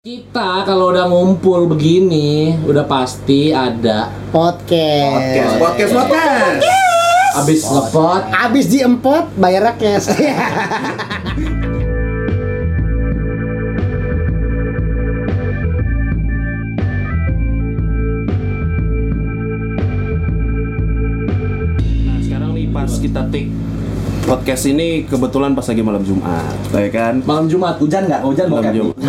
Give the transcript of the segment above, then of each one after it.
Kita kalau udah ngumpul begini, udah pasti ada Podcast. Podcast, podcast. abis ngepot. Abis diempot bayar cash. Nah, sekarang nih pas kita take podcast ini kebetulan pas lagi malam Jumat, ya kan? Malam Jumat, hujan nggak? Hujan Malam bokep. Jumat.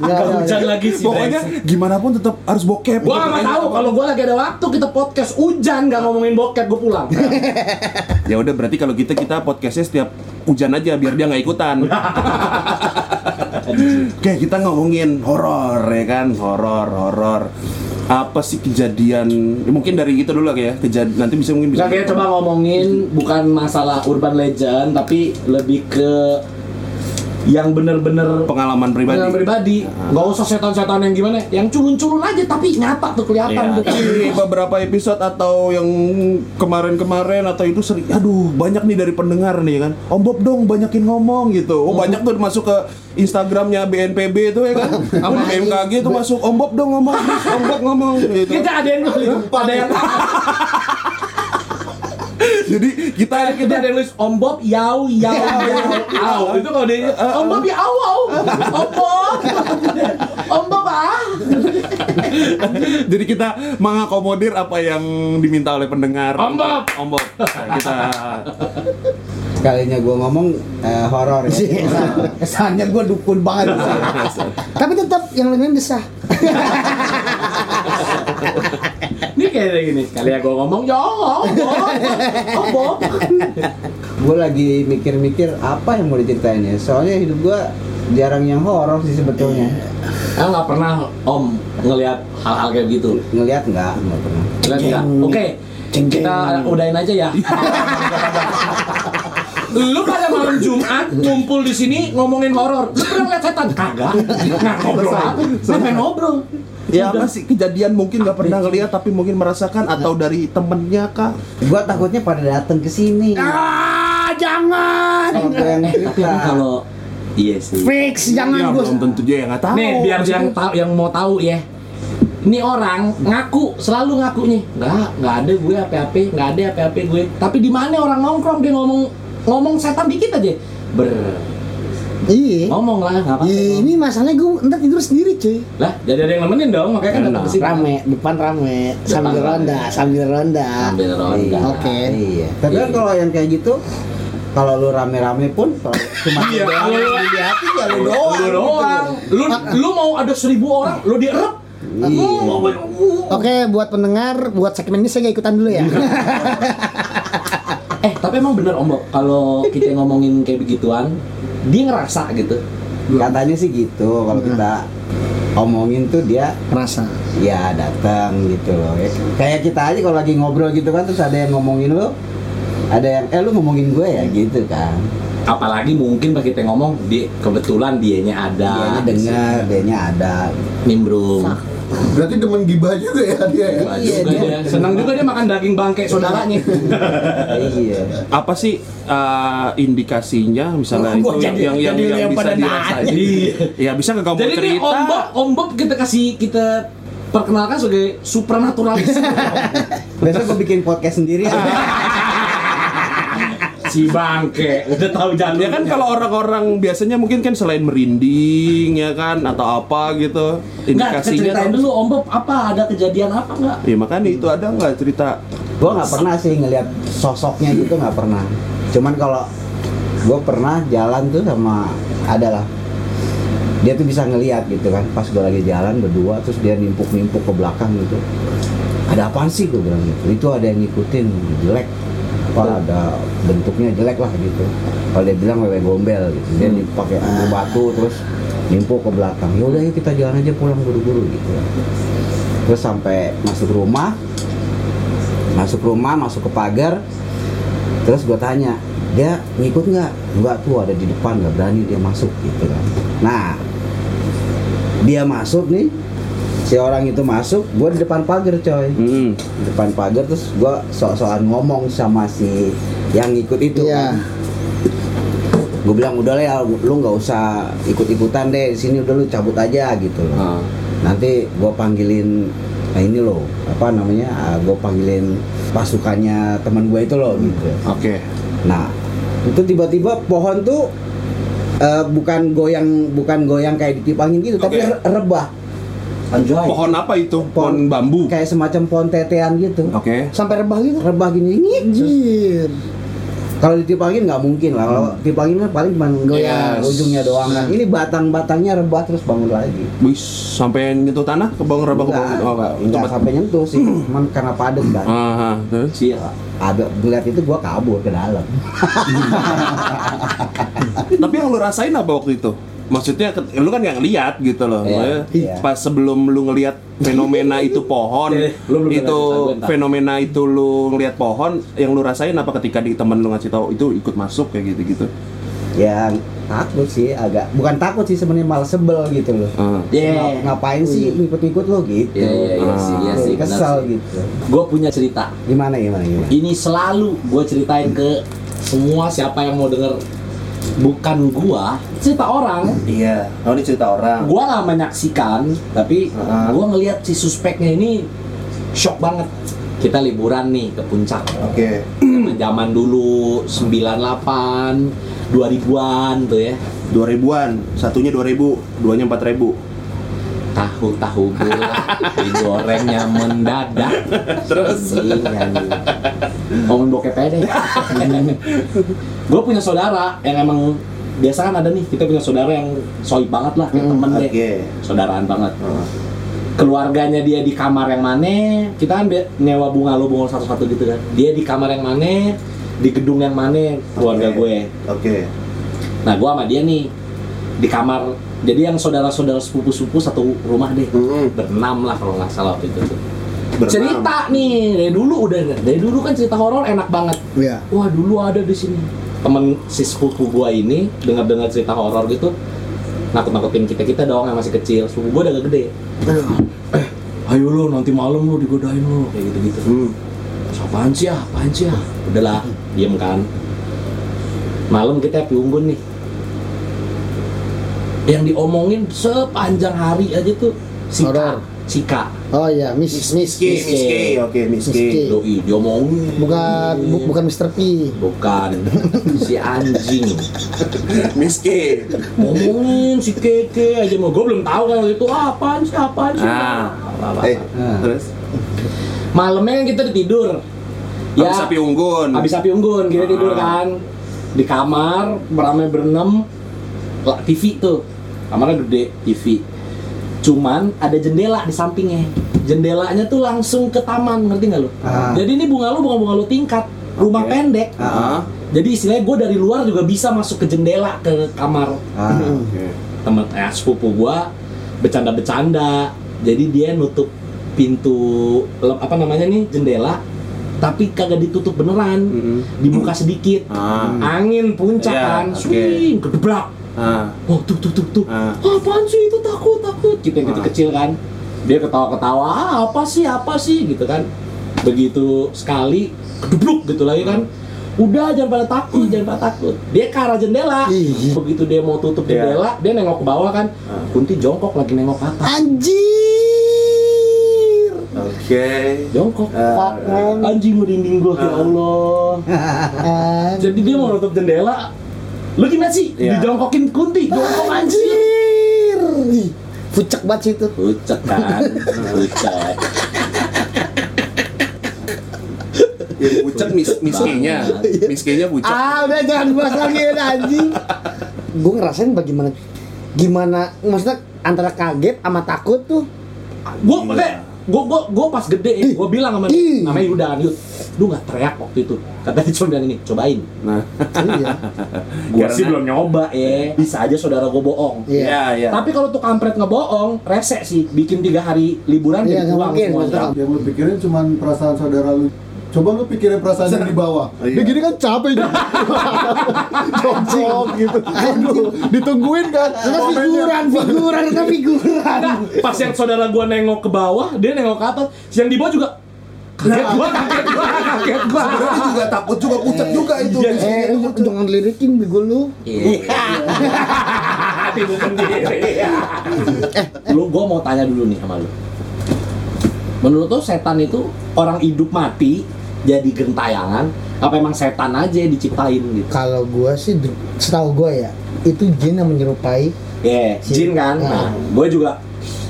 Nggak, hujan lagi sih. Pokoknya gimana pun tetap harus bokep. Gua nggak tahu kalau gua lagi ada waktu kita podcast hujan nggak ngomongin bokep gua pulang. Ya udah berarti kalau kita kita podcastnya setiap hujan aja biar dia nggak ikutan. Oke kita ngomongin horor ya kan, horor horor. Apa sih kejadian? ya mungkin dari itu dulu ya. Kejadian nanti bisa mungkin bisa. Nggak kayak coba ngomongin bukan masalah urban legend tapi lebih ke yang bener-bener pengalaman pribadi. pengalaman pribadi. Nggak usah setan-setan yang gimana, yang culun-culun aja tapi nyata tuh kelihatan tuh. Di beberapa episode atau yang kemarin-kemarin atau itu sering aduh banyak nih dari pendengar nih kan. Om Bob dong banyakin ngomong gitu. Oh banyak tuh masuk ke Instagramnya BNPB itu ya kan. Sama BMKG itu masuk Om Bob dong ngomong. Om Bob ngomong gitu. Kita ada yang ada yang jadi kita kita ada nulis Om Bob yau yau yau. Au itu kalau dia Om Bob ya au au Om Bob. Om Bob ah. Jadi kita mengakomodir apa yang diminta oleh pendengar. Om Bob. Om Bob. Nah, kita Sekalinya gue ngomong eh, horor ya. Kesannya gue dukun banget. Tapi tetap yang lain desah. Kayak gini kali ya gue ngomong ya Bob gue lagi mikir-mikir apa yang mau diceritain ya. Soalnya hidup gue jarang yang horor sih sebetulnya. ah nggak pernah Om ngelihat hal-hal kayak gitu Ngelihat nggak? Nggak pernah. Lihat nggak? Oke, kita udahin aja ya. Lu pada malam Jumat ngumpul di sini ngomongin horor. Lu pernah lihat setan? Kagak. Nggak ngobrol apa? Sampai ngobrol. ya apa sih kejadian mungkin nggak pernah ngeliat tapi mungkin merasakan atau dari temennya kah Gue takutnya pada datang ke sini. Ah, jangan. Kalau iya sih. Fix, ya jangan gue. belum tentu dia yang nggak tahu Nih biar yang tahu yang mau tahu ya. Ini orang ngaku selalu ngakunya nggak nggak ada gue apa-apa nggak ada apa-apa gue. Tapi di mana orang nongkrong dia ngomong ngomong setan dikit aja. Ber Iya. ngomong lah apa-apa. Iya, ini masalahnya gue ntar tidur sendiri cuy. Lah jadi ada yang nemenin dong makanya kan datang ke sini. Rame, depan rame, sambil rame. ronda, sambil ronda. Sambil ronda. Oke. Iya. Tapi kan kalau yang kayak gitu, kalau lu rame-rame pun kalau cuma Iya, doang kalau- yang dilihatin ya lu doang. Lu doang. Lu lu mau ada seribu orang, lu dierep. Iya. Oke, buat pendengar, buat segmen ini saya gak ikutan dulu ya. Eh, tapi emang bener Om Bob, kalau kita ngomongin kayak begituan, dia ngerasa gitu. Katanya sih gitu kalau kita omongin tuh dia Rasa. ya datang gitu loh ya. kayak kita aja kalau lagi ngobrol gitu kan terus ada yang ngomongin lo ada yang eh lu ngomongin gue ya gitu kan Apalagi mungkin pas kita ngomong, dia kebetulan dianya ada. dianya dengar dianya ada nimbrung. Berarti demen gibah juga ya dia ya? Iya, juga dia- dia. Senang juga dia makan daging bangke saudaranya. iya apa sih uh, indikasinya misalnya Oh, itu jadi- yang yang jadi yang, yang bisa dirasain nanya. ya bisa nggak kamu Jadi cerita Om Bob, Om Bob kita kasih kita perkenalkan sebagai supernaturalis. besok gue bikin podcast sendiri si bangke. Udah tahu jalurnya. ya kan kalau orang-orang biasanya mungkin kan selain merinding ya kan atau apa gitu indikasinya ceritain tuh- dulu Om Bob apa? Ada kejadian apa enggak? ya makanya itu ada nggak cerita? Gue nggak pernah sih ngelihat sosoknya gitu nggak pernah. Cuman kalau gue pernah jalan tuh sama adalah dia tuh bisa ngelihat gitu kan pas gue lagi jalan berdua terus dia nimpuk nimpuk ke belakang gitu. Ada apaan sih gue bilang gitu. Itu ada yang ngikutin jelek apa ada bentuknya jelek lah gitu. Kalau dia bilang wewe gombel gitu dia Hmm. pakai ambil batu terus nimpuk ke belakang. Ya udah yuk kita jalan aja pulang buru-buru gitu. Terus sampai masuk rumah masuk rumah masuk ke pagar terus gue tanya dia ngikut nggak? Nggak tuh ada di depan nggak berani dia masuk gitu kan. Nah dia masuk nih si orang itu masuk gue di depan pagar coy Hmm. di depan pagar terus gue sok-sokan ngomong sama si yang ngikut itu Iya. kan gue bilang udah lah ya lu nggak usah ikut-ikutan deh di sini udah lu cabut aja gitu loh Ah. nanti gue panggilin nah ini loh apa namanya gue panggilin pasukannya teman gue itu loh gitu Oke. nah itu tiba-tiba pohon tuh eh, bukan goyang bukan goyang kayak ditiup angin gitu tapi Oke. re- rebah Anjay. Pohon apa itu? Pohon bambu. kayak semacam pohon tetean gitu Oke. Sampai rebah gitu. rebah gini. Anjir. kalau ditiup angin nggak mungkin lah kalau tiup angin paling cuma goyang Yes. ujungnya doang kan ini batang-batangnya rebah terus bangun lagi Wis sampai nyentuh tanah ke bawah rebah ke bawah. Oh, enggak. enggak sampai nyentuh sih, cuman karena padat kan. Ah, terus? Iya. Ada ngeliat itu gua kabur ke dalam. Tapi yang lu rasain apa waktu itu? Maksudnya lu kan nggak ngeliat gitu loh. Iya. Maksudnya Iya. Pas sebelum lu ngeliat fenomena itu pohon, Iya, lu belum itu fenomena itu lu ngeliat pohon, yang lu rasain apa ketika di temen lu ngasih tahu itu ikut masuk kayak gitu-gitu? Ya takut sih, agak bukan takut sih sebenarnya malah sebel gitu loh. Ah. Iya. Ngap- Ngapain sih ngikut-ngikut lo gitu? Iya, iya, iya sih, iya sih. Kesal sih. gitu. Gue punya cerita. Gimana gimana gimana? Ini selalu gue ceritain ke semua siapa yang mau denger bukan gua cerita orang Iya, oh ini cerita orang. gua nggak menyaksikan tapi Ah. gua ngelihat si suspeknya ini shock banget kita liburan nih ke puncak Oke. zaman zaman dulu 98 2000-an tuh ya 2000-an, satunya 2000, duanya 4000. Tahu-tahu gula digorengnya mendadak. Terus? Ngomongin bokep aja deh. Gue punya saudara yang emang biasa kan ada nih kita punya saudara yang soib banget lah kayak temen deh. saudaraan banget. Oh. keluarganya dia di kamar yang mana kita kan nyewa bunga lo bunga satu-satu gitu kan. Dia di kamar yang mana di gedung yang mana keluarga gue. Oke. nah gue sama dia nih di kamar jadi yang saudara-saudara sepupu-sepupu satu rumah deh. Mm-mm. berenam lah kalau nggak salah waktu itu tuh. Berenam. cerita nih dari dulu udah dari dulu kan cerita horor enak banget. Iya. wah dulu ada di sini. Temen si sepupu gua ini dengar dengar cerita horor gitu nakut nakutin kita kita dong yang masih kecil. Sepupu gua udah agak gede. Eh ayo lo nanti malam lo digodain lo kayak gitu gitu Hmm. apaan sih ya apaan sih ya udahlah diem kan. Malam kita api unggun nih yang diomongin sepanjang hari aja tuh Sika Horor. Sika Oh iya, Miss Miss. Miski, Miski, oke Miski. Miski. doi diomongin Bukan bu- bukan Mr. P. bukan si anjing Miski. ngomongin si keke aja mau gue belum tahu kan waktu itu ah, apaan sih apaan sih Ah. Apa, apa, Eh, apa. Nah. terus? malamnya kan kita udah tidur ya Habis api unggun. habis api unggun kita tidur Ah. kan di kamar beramai berenam TV tuh kamarnya gede TV cuman ada jendela di sampingnya jendelanya tuh langsung ke taman ngerti nggak lo Ah. jadi ini bunga lu bukan bunga lu tingkat rumah Oke. pendek Ah. jadi istilahnya gue dari luar juga bisa masuk ke jendela ke kamar Ah, Oke. temen eh, sepupu gua bercanda-bercanda jadi dia nutup pintu apa namanya nih jendela tapi kagak ditutup beneran Mm-mm. dibuka sedikit Ah. angin puncak Iya, kan oke. swing kedebrak Ah. oh tuh tuh tuh tuh Ah. apaan sih itu takut takut kita yang Ah. kecil kan dia ketawa-ketawa ah, apa sih apa sih gitu kan begitu sekali kedebluk gitu lagi kan udah jangan pada takut jangan pada takut dia ke arah jendela begitu dia mau tutup Iya. jendela dia nengok ke bawah kan Ah. Kunti jongkok lagi nengok ke atas Anjir. Oke. jongkok Ah. anjing merinding gua ya Ah. Allah jadi dia mau nutup jendela lu gimana sih Iya. dijongkokin Kunti jongkok Anjir. Pucek banget sih itu. pucet kan pucet Yang pucet mis miskinya. Iya. Miskinya pucet. Ah, udah jangan bahas lagi udah anjing. Gue ngerasain bagaimana gimana maksudnya antara kaget sama takut tuh. gua gua gua gua pas gede ya, gua bilang sama dia, namanya Yuda kan Yud lu nggak teriak waktu itu kata dia cuma bilang ini cobain Nah. iya. gua Karena- sih belum nyoba ya bisa aja saudara gua bohong Iya. Iya, iya. tapi kalau tuh kampret ngebohong rese sih bikin tiga hari liburan Iya, jadi pulang maksudnya. Yang lu pikirin cuman perasaan saudara lu. Coba lu pikirin perasaan yang di bawah. Iya. Dia gini kan capek dia. Jongkok gitu. Aduh, ditungguin kan. Itu momennya. figuran, figuran, itu figuran. Nah, pas yang saudara gua nengok ke bawah dia nengok ke atas yang di bawah juga Kaget gua, kaget gua, kaget gua. Sebenarnya juga takut juga pucat juga itu. Eh, lu jangan lirikin bego lu. Iya. Timbul sendiri. Eh, lu gua mau tanya dulu nih sama lu. Menurut lu setan itu orang hidup mati jadi gentayangan apa emang setan aja yang diciptain gitu? Kalau gua sih setahu gua ya, itu jin yang menyerupai Ya, jin kan. Nah, gue juga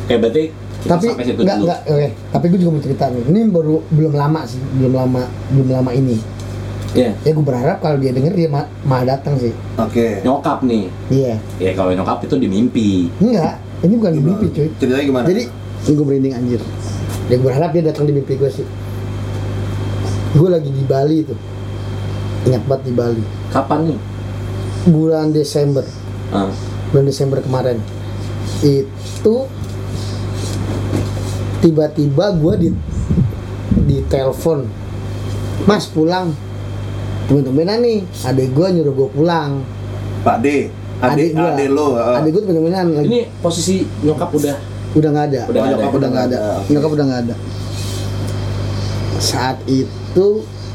kayak berarti kita tapi sampai situ enggak dulu. enggak oke tapi gue juga mau cerita nih ini baru belum lama sih belum lama belum lama ini Iya. ya gue berharap kalau dia denger dia ma malah datang sih Oke. Nyokap nih. iya Ya kalau nyokap itu di mimpi. enggak ini bukan di mimpi cuy Ceritanya gimana? jadi gue merinding anjir ya gue berharap dia datang di mimpi gue sih gue lagi di Bali itu ingat banget di Bali. Kapan nih? bulan Desember. Ah. bulan Desember kemarin. Itu tiba-tiba gue di di telepon mas pulang. Temen-temenan nih adek gue nyuruh gue pulang. Pak D, adik gua. adik lo. heeh. adek gue temen-temenan lagi. Ini posisi nyokap udah? Udah nggak ada. Udah nggak ada. nyokap udah nggak ada. Nyokap udah nggak ada saat itu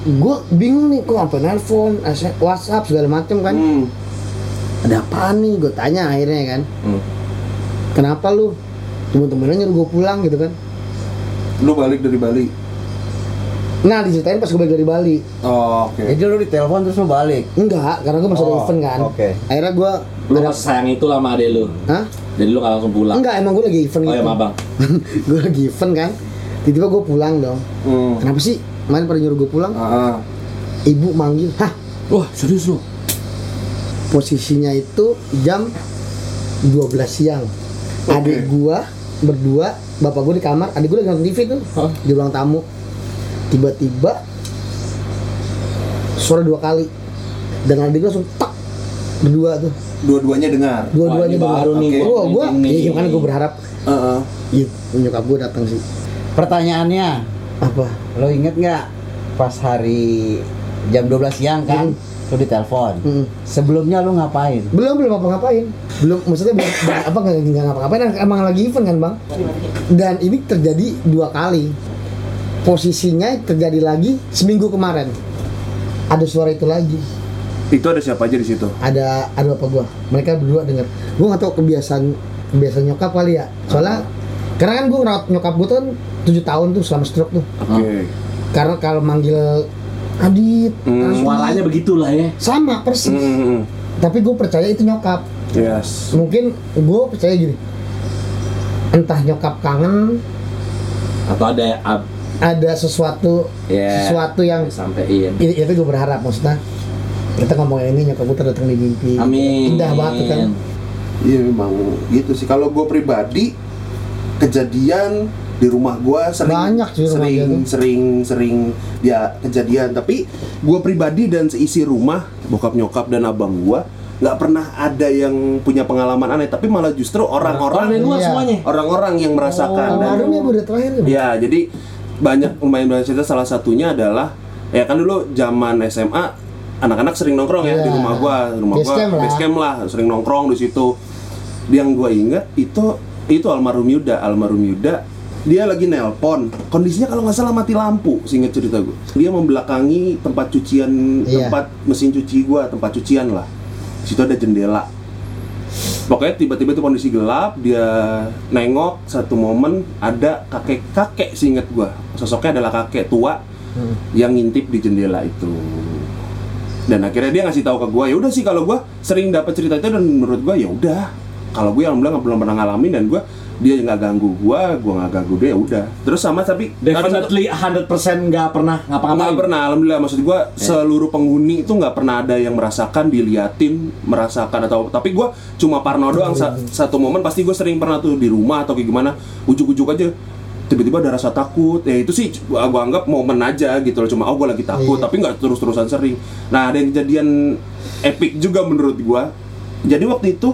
gue bingung nih kok apa nelpon SMS, WhatsApp segala macem kan Hmm. ada apaan nih gue tanya akhirnya kan Hmm. kenapa lu temen-temennya nyuruh gue pulang gitu kan Lu balik dari Bali. nah diceritain pas gue balik dari Bali Oh, Oke. Jadi lu ditelepon terus lu balik. enggak karena gue masih ada Oh, event kan oke. akhirnya gue lu masih sayang itu lah sama adek lu. Hah? Jadi lu gak langsung pulang. enggak emang gue lagi event Oh ya gitu sama abang. gue lagi event kan tiba-tiba gue pulang dong. Hmm. kenapa sih? Kemarin pada nyuruh gue pulang. Ah, ibu manggil hah? Wah serius lu? posisinya itu jam 12 siang. Adik gua berdua bapak gua di kamar adik gua lagi nonton TV tuh Hah? di ruang tamu. Tiba-tiba suara dua kali. Dan adik gua langsung tak berdua tuh. Dua-duanya dengar. dua-duanya baru nih, gua oh gua kencing nih. ya gimana gua berharap. Heeh. iya nyokap gua datang sih Pertanyaannya, apa? Lo inget nggak pas hari jam 12 siang kan? Lu ditelepon. Mm. Sebelumnya lu ngapain? belum belum apa ngapain belum maksudnya belum belum apa nggak nggak ngapa-ngapain. Emang lagi event kan bang? Dan ini terjadi dua kali. Posisinya terjadi lagi seminggu kemarin. Ada suara itu lagi. Itu ada siapa aja di situ? ada ada apa gua? Mereka berdua dengar gua nggak tahu kebiasaan kebiasaan nyokap kali ya. Soalnya karena kan gua ngerawat nyokap gua tuh kan tujuh tahun tuh selama stroke tuh Oke. karena kalau manggil Adit, Hmm, Suaranya begitulah ya. sama persis Hmm. tapi gue percaya itu nyokap Yes. mungkin gue percaya gini entah nyokap kangen Atau ada ab, ada sesuatu Ya. sesuatu yang sampein. itu, itu gue berharap maksudnya kita ngomongin ini nyokap gue datang di mimpi Amin. indah banget tuh kan Iya memang gitu sih. Kalau gue pribadi kejadian di rumah gue sering Banyak sih rumah sering dia tuh. sering sering ya kejadian. Tapi gue pribadi dan seisi rumah bokap nyokap dan abang gue nggak pernah ada yang punya pengalaman aneh. Tapi malah justru Orang orang-orang Iya. semuanya. orang-orang yang merasakan dan almarhum ya udah terakhir ya Ya, jadi banyak lumayan banyak cerita salah satunya adalah ya kan dulu zaman SMA anak-anak sering nongkrong ya Iya. di rumah gua, rumah Base gua camp lah. base camp lah, sering nongkrong di situ. Yang gua inget itu itu almarhum Yuda, almarhum Yuda dia lagi nelpon kondisinya kalau nggak salah mati lampu seinget cerita gue dia membelakangi tempat cucian Iya. tempat mesin cuci gua tempat cucian lah situ ada jendela Pokoknya tiba-tiba itu kondisi gelap, dia nengok satu momen ada kakek-kakek seinget gua. Sosoknya adalah kakek tua Hmm. yang ngintip di jendela itu. Dan akhirnya dia ngasih tahu ke gua, ya udah sih kalau gua sering dapat cerita itu dan menurut gua ya udah. Kalau gue yang bilang belum pernah ngalamin dan gua dia nggak ganggu gua, gua nggak ganggu dia ya udah. Terus sama tapi Definitely 100% nggak pernah ngapa-ngapain. nggak pernah alhamdulillah. Maksud gua seluruh penghuni itu nggak pernah ada yang merasakan diliatin merasakan atau tapi gua cuma parno doang. Sa- satu momen pasti gue sering pernah tuh di rumah atau kayak gimana ujuk-ujuk aja. Tiba-tiba ada rasa takut. Ya itu sih gua, gua anggap momen aja gitu loh. Cuma oh gue lagi takut Iya. tapi nggak terus-terusan sering. Nah ada yang kejadian epic juga menurut gua. Jadi waktu itu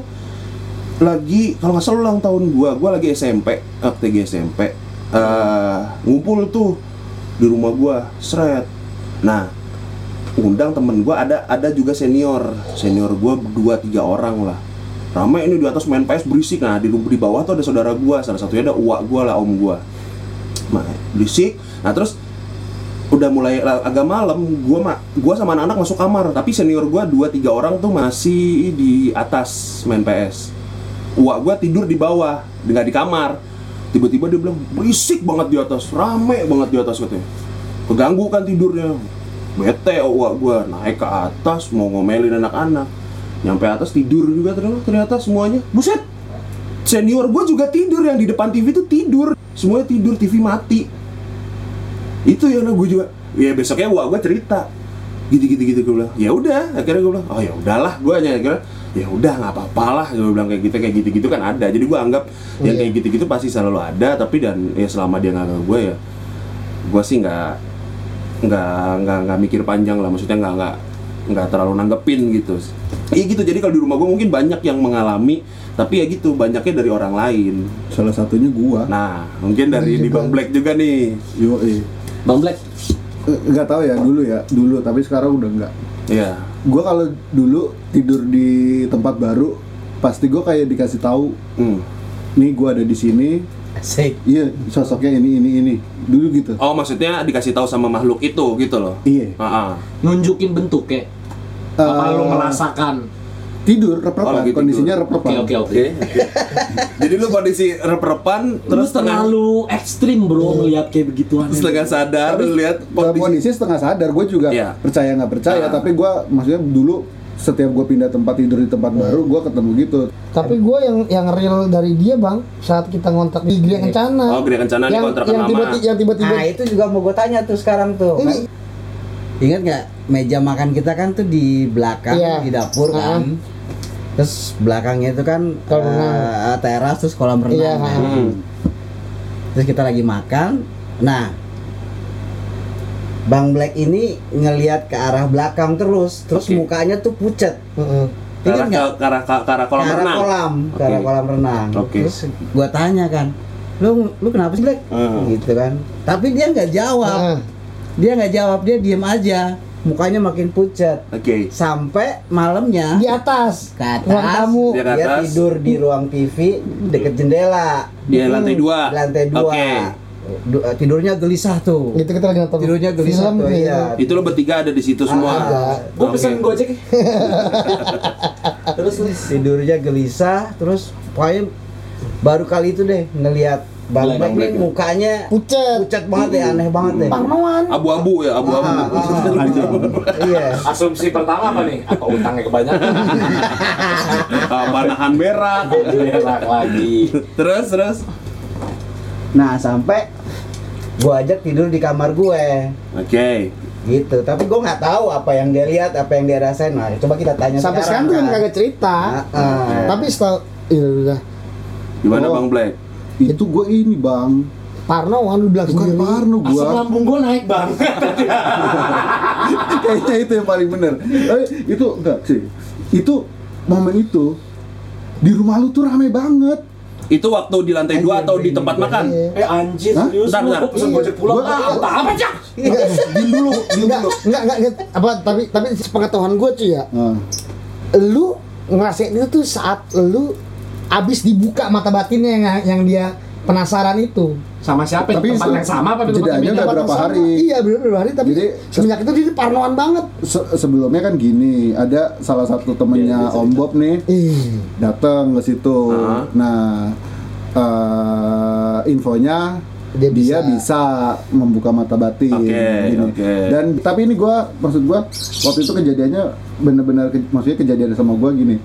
lagi kalau nggak salah ulang tahun gua gua lagi SMP lagi SMP eh, ngumpul tuh di rumah gua seret. Nah undang temen gua ada ada juga senior. Senior gua dua tiga orang lah. Ramai ini di atas main PS berisik. Nah di di bawah tuh ada saudara gua salah satunya ada uak gua lah om gua. Nah, berisik. Nah terus udah mulai la- agak malam gua ma gua sama anak-anak masuk kamar. Tapi senior gua dua tiga orang tuh masih di atas main PS Wah, gua tidur di bawah, nggak di kamar. Tiba-tiba dia bilang berisik banget di atas, rame banget di atas katanya. Keganggu kan tidurnya. Bete, wah gua naik ke atas mau ngomelin anak-anak. Nyampe atas tidur juga ternyata, semuanya. Buset. Senior gua juga tidur yang di depan TV itu tidur. Semuanya tidur, TV mati. Itu yang gue juga. Ya besoknya wah gua cerita gitu gitu gitu gue bilang ya udah akhirnya gue bilang oh ya udahlah gue hanya akhirnya ya udah nggak apa-apa lah. Gue bilang kayak gitu kayak gitu gitu kan ada. Jadi gue anggap yang Iya. kayak gitu gitu pasti selalu ada tapi dan ya selama dia nggak gue ya gue sih nggak nggak nggak nggak mikir panjang lah. Maksudnya nggak nggak nggak terlalu nanggepin gitu. Iya gitu. Jadi kalau di rumah gue mungkin banyak yang mengalami tapi ya gitu banyaknya dari orang lain. Salah satunya gua. nah mungkin dari di bang black juga nih. Yo, eh. Bang Black, Nggak tahu ya dulu ya, dulu tapi sekarang udah nggak. Iya Gua kalau dulu tidur di tempat baru, pasti gua kayak dikasih tahu, Hmm. nih gua ada di sini. Asik. Iya, sosoknya ini ini ini. Dulu gitu. Oh maksudnya dikasih tahu sama makhluk itu gitu loh Iya. Ah. nunjukin bentuk kayak apa Eh, lu merasakan? Tidur Oh, rep-repan, lagi kondisinya. Oke rep-repan. oke oke. Oke. Jadi lu kondisi rep-repan Terus tengah terlalu ekstrim bro ngeliat kayak begituan. setengah sadar lu lihat kondisi kondisi setengah sadar, gue juga Iya. percaya nggak percaya, Ah. tapi gue maksudnya dulu setiap gue pindah tempat tidur di tempat baru, gue ketemu gitu. Tapi gue yang yang real dari dia bang saat kita ngontak di Gria Kencana. Oh, Gria Kencana yang, kontrakan yang tiba-tiba yang tiba-tiba Nah itu juga mau gue tanya tuh sekarang tuh kan? Ini- Ingat nggak meja makan kita kan tuh di belakang Iya. di dapur kan Terus belakangnya itu kan Kolam eh, teras terus kolam renang Iya, kan? Hmm. Terus kita lagi makan Nah Bang Black ini ngelihat ke arah belakang terus Terus Oke. mukanya tuh pucet Heeh. Ke Ingat arah nggak? ke arah ke arah kolam ke arah renang. kolam, ke arah kolam renang. Oke. Terus gua tanya kan, lu lu kenapa sih Black? Hmm. Gitu kan. Tapi dia nggak jawab. Heeh. Dia nggak jawab, dia diem aja. Mukanya makin pucat. Oke. Sampai malamnya di atas ke atas, ruang tamu. Dia ke dia atas. tidur di ruang TV deket jendela. Di lantai dua. Di lantai dua. Oke. Du- eh, tidurnya gelisah tuh. Gitu kita lagi nonton Tidurnya gelisah film tuh, gitu. iya. Itu lo bertiga ada di situ semua. Ada. Gue Oke. pesen gojek. terus terus. Tidurnya gelisah, terus pokoknya baru kali itu deh ngelihat Bang Black, Black Bang Black. mukanya Pucet. pucat banget ya, aneh banget deh. Parnoan. Abu-abu ya, abu-abu. Ah, ah. Iya. Asumsi pertama apa nih? Apa utangnya kebanyakan? Apa nahan berak. Berak lagi. Terus terus. Nah, sampai gua ajak tidur di kamar gue. Oke. Gitu. Tapi gua nggak tahu apa yang dia lihat, apa yang dia rasain. Nah, coba kita tanya Sampai sekarang tuh kan kagak cerita. Ah, ah. Tapi setelah udah Gimana Oh. Bang Black? Itu gue ini bang, Parno kan lu bilang bukan sendiri. Parno Asam gue. lambung gue naik bang. Kayaknya itu yang paling bener. Tapi itu enggak sih. Itu momen itu di rumah lu tuh rame banget. Itu waktu di lantai dua atau di tempat makan? Eh anjir Hah? serius Bentar, lu bentar. pesen gojek pulang. Gua- Ah, apa apa cak? Dulu, dulu. enggak, enggak, enggak, apa tapi tapi sepengetahuan gue cuy ya, Nah, lu ngerasain itu tuh saat lu abis dibuka mata batinnya yang yang dia penasaran itu. Sama siapa? Tapi tempat yang sama apa jedanya beda? udah berapa sama. hari? Iya, beberapa hari tapi Jadi- semenjak itu dia parnoan banget. se- sebelumnya kan gini, ada salah satu temennya Iya, dia Om Bob nih Ih, datang ke situ. Ah. Nah, eh, infonya Dia dia, bisa. bisa. membuka mata batin. Oke, gini. oke. Dan tapi ini gua maksud gua waktu itu kejadiannya bener-bener ke- maksudnya kejadian sama gua gini.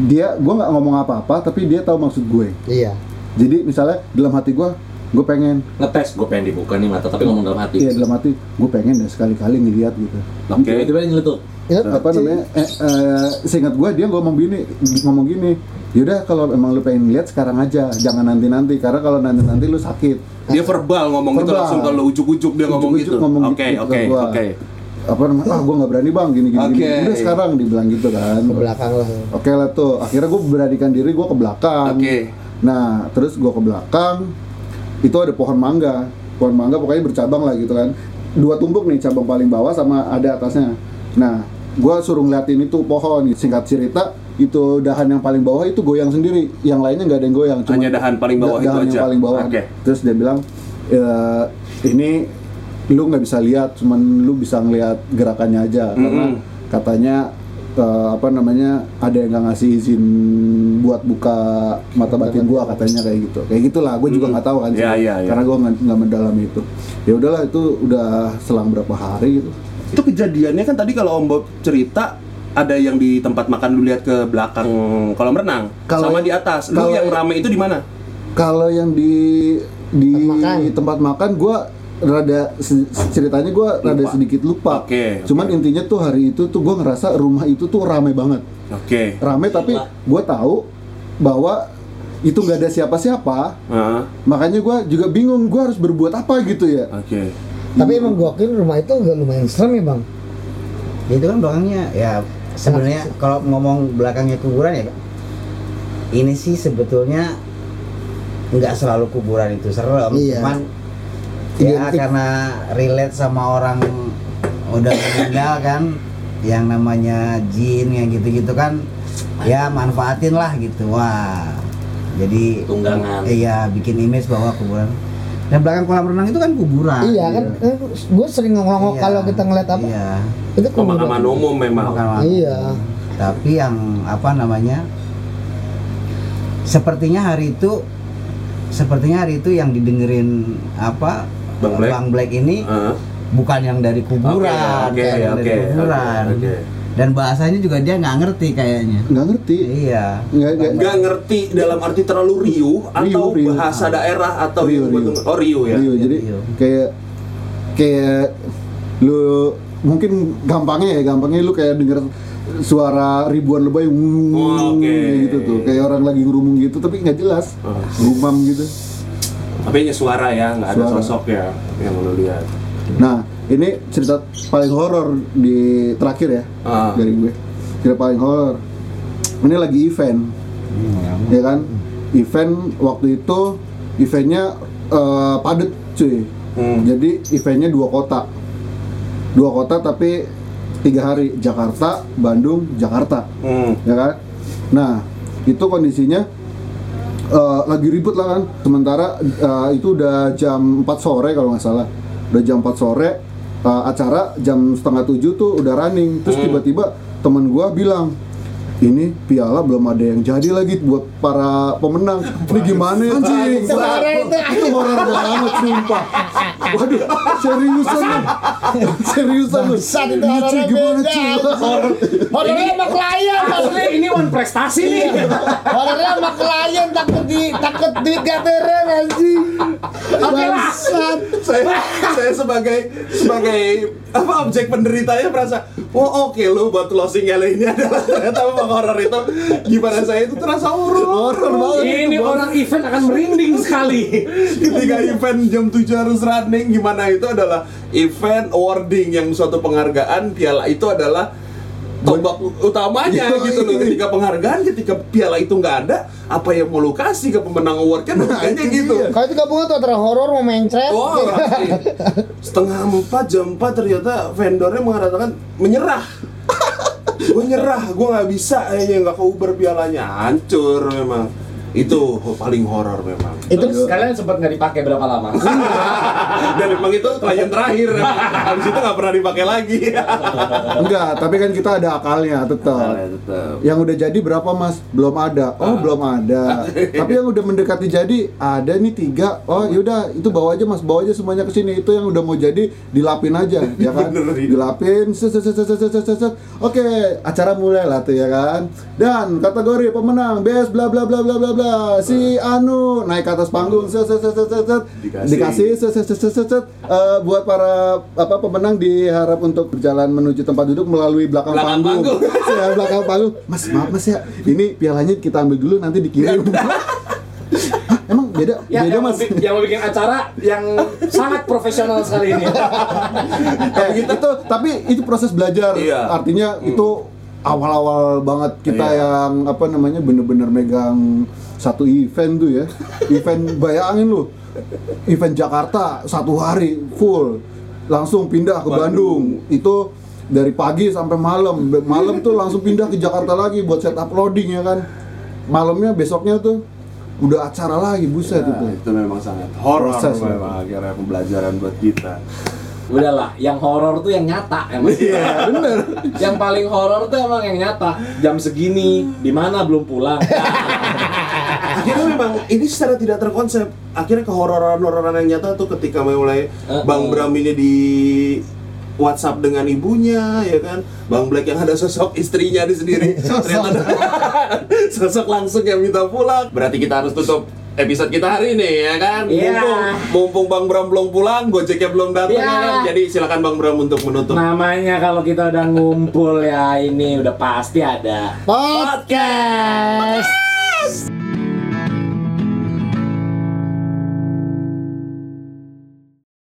Dia gua nggak ngomong apa-apa tapi dia tahu maksud gue. iya. Jadi misalnya dalam hati gua gue pengen Ngetes gue pengen dibuka nih mata tapi ngomong dalam hati. iya dalam hati gue pengen deh sekali-kali ngeliat gitu. Oke. Tiba-tiba dia nyeletuk. Ya, apa namanya eh, eh, seingat gue dia ngomong gini ngomong gini yaudah kalau emang lu pengen lihat sekarang aja jangan nanti nanti karena kalau nanti nanti lu sakit Dia verbal ngomong gitu Verbal. langsung kalau ujuk-ujuk dia ngomong Ujuk-ujuk gitu. ngomong Oke, gitu oke, ke gua. oke. Apa namanya ah gue nggak berani bang gini gini, gini. Oke. udah sekarang dibilang gitu kan Ke belakang lah. oke lah tuh akhirnya gue beranikan diri gue ke belakang Oke. nah terus gue ke belakang itu ada pohon mangga pohon mangga pokoknya bercabang lah gitu kan dua tumpuk nih cabang paling bawah sama ada atasnya nah gue suruh ngeliatin itu pohon singkat cerita itu dahan yang paling bawah itu goyang sendiri yang lainnya nggak ada yang goyang Hanya dahan paling bawah da- dahan itu yang aja. paling bawah Oke. terus dia bilang "E, ini lu nggak bisa lihat cuman lu bisa ngelihat gerakannya aja karena Mm-mm. katanya eh, apa namanya ada yang nggak ngasih izin buat buka mata batin gua katanya kayak gitu kayak gitulah gue juga nggak tahu kan Iya, iya, iya. karena gua nggak mendalami itu ya udahlah itu udah selang berapa hari gitu Itu kejadiannya kan tadi kalau Om Bob cerita ada yang di tempat makan lu lihat ke belakang kolam renang Kalau sama yang- di atas. Lu kalau yang yang- rame itu di mana? Kalau yang di di Tempat makan. tempat makan gue rada ceritanya gue rada sedikit lupa. Oke, Cuman oke. intinya tuh hari itu tuh gue ngerasa rumah itu tuh rame banget. Oke. Rame tapi gue tahu bahwa itu nggak ada siapa-siapa. Ah, Makanya gue juga bingung gue harus berbuat apa gitu ya. Oke. Tapi emang gokil rumah itu agak lumayan serem ya bang. Ya, itu kan belakangnya ya sebenarnya kalau ngomong belakangnya kuburan ya ini sih sebetulnya nggak selalu kuburan itu serem Iya. cuman ya Identik. karena relate sama orang udah meninggal kan yang namanya jin yang gitu-gitu kan ya manfaatin lah gitu wah jadi Tunggangan. iya bikin image bahwa kuburan dan belakang kolam renang itu kan kuburan iya kan, gue sering ngomong Iya. kalau kita ngeliat apa, iya. itu kuburan. Pemakaman umum memang. Pemakaman Iya. tapi yang apa namanya sepertinya hari itu sepertinya hari itu yang didengerin apa Bang Black? Black ini Ah, bukan yang dari kuburan kayak yang oke, dari oke, kuburan oke. dan bahasanya juga dia nggak ngerti kayaknya Nggak ngerti. iya Nggak nggak. Nggak ngerti dalam arti terlalu riuh atau riuh. bahasa daerah atau Riuh, betul- oh riuh ya. Iya, jadi Iya. kayak kayak lu mungkin gampangnya ya gampangnya lu kayak denger suara ribuan lebay Oh, oke. kayak gitu tuh kayak orang lagi ngurumung gitu tapi nggak jelas Oh. gumam gitu Tapi hanya suara ya, nggak ada sosok ya yang lu lihat. nah ini cerita paling horor di terakhir ya Ah. dari gue cerita paling horor ini lagi event ya kan event waktu itu eventnya eh, padet cuy Hmm. jadi eventnya dua kota dua kota tapi tiga hari Jakarta Bandung Jakarta Hmm. ya kan nah itu kondisinya eh, lagi ribut lah kan. Sementara eh, itu udah jam 4 sore kalau nggak salah. Udah jam 4 sore eh, acara jam setengah tujuh tuh udah running. Terus Hmm. tiba-tiba temen gua bilang ini piala belum ada yang jadi lagi buat para pemenang ini gimana ya Cing? Itu horor itu. itu horor banget sumpah waduh seriusan lu seriusan lu Iya, horornya gimana. Cing? Horornya sama klien, Maksudnya ini one prestasi nih. horornya sama klien takut di takut duit gak turun anjing. Bangsat. saya saya sebagai sebagai apa objek penderitanya merasa oh oke lu buat closing LA ini adalah ternyata horor itu gimana saya itu terasa horor Horor banget. Ini orang event akan merinding sekali. ketika event jam 7 harus running gimana itu adalah event awarding yang suatu penghargaan piala itu adalah tombak utamanya Iya, gitu loh iya. ketika penghargaan ketika piala itu nggak ada apa yang mau lu kasih ke pemenang award kan Nah, kayaknya itu gitu dia. Kalau itu gabungan tuh antara horor mau mencret. Oh, pasti. setengah empat jam empat ternyata vendornya mengatakan menyerah. Gue nyerah, gue nggak bisa kayaknya nggak ke Uber pialanya hancur memang. Itu paling horor memang. Itu kalian sempat nggak dipakai berapa lama? Dan memang itu klien terakhir. Habis itu nggak pernah dipakai lagi. enggak tapi kan kita ada akalnya tetap. Yang udah jadi berapa mas? Belum ada. Oh belum ada. Tapi yang udah mendekati jadi ada nih tiga. Oh yaudah itu bawa aja mas, bawa aja semuanya ke sini. Itu yang udah mau jadi dilapin aja, ya kan? Dilapin. Set, set, set, set, set, set, set, set. Oke, acara mulai lah tuh ya kan. Dan kategori pemenang best bla bla bla bla bla bla. Si Anu naik ke atas panggung. Set, set, set, set, set, set. Dikasih. Set, set, set, set, set, set. Eh, buat para apa pemenang diharap untuk berjalan menuju tempat duduk melalui belakang, Belakang panggung. panggung. ya belakang panggung mas maaf mas ya ini pialanya kita ambil dulu nanti dikirim Hah, emang beda Ya, beda yang, mas bi- yang mau bikin acara yang sangat profesional sekali ini. eh, itu tapi itu proses belajar Iya. artinya itu awal-awal banget kita Iya. yang apa namanya bener-bener megang satu event tuh ya. Event bayangin lu. Event Jakarta satu hari full. Langsung pindah ke Bandung, itu dari pagi sampai malam. Malam tuh langsung pindah ke Jakarta lagi buat set uploading ya kan. Malamnya besoknya tuh udah acara lagi buset Nah, itu. itu memang sangat horor memang akhirnya pembelajaran buat kita. Udahlah, yang horor tuh yang nyata emang. Iya, bener. yang paling horor tuh emang yang nyata. Jam segini, di mana belum pulang. Akhirnya memang ini secara tidak terkonsep. Akhirnya kehororan-hororan yang nyata tuh ketika mulai. Bang Bram ini di WhatsApp dengan ibunya, ya kan? Bang Black yang ada sosok istrinya di sendiri. Ada sosok langsung yang minta pulang. Berarti kita harus tutup episode kita hari ini ya kan? Iya. Mumpung, mumpung Bang Bram belum pulang, Gojeknya belum datang Iya. ya kan? Jadi silakan Bang Bram untuk menutup. Namanya kalau kita udah ngumpul ya ini udah pasti ada Podcast.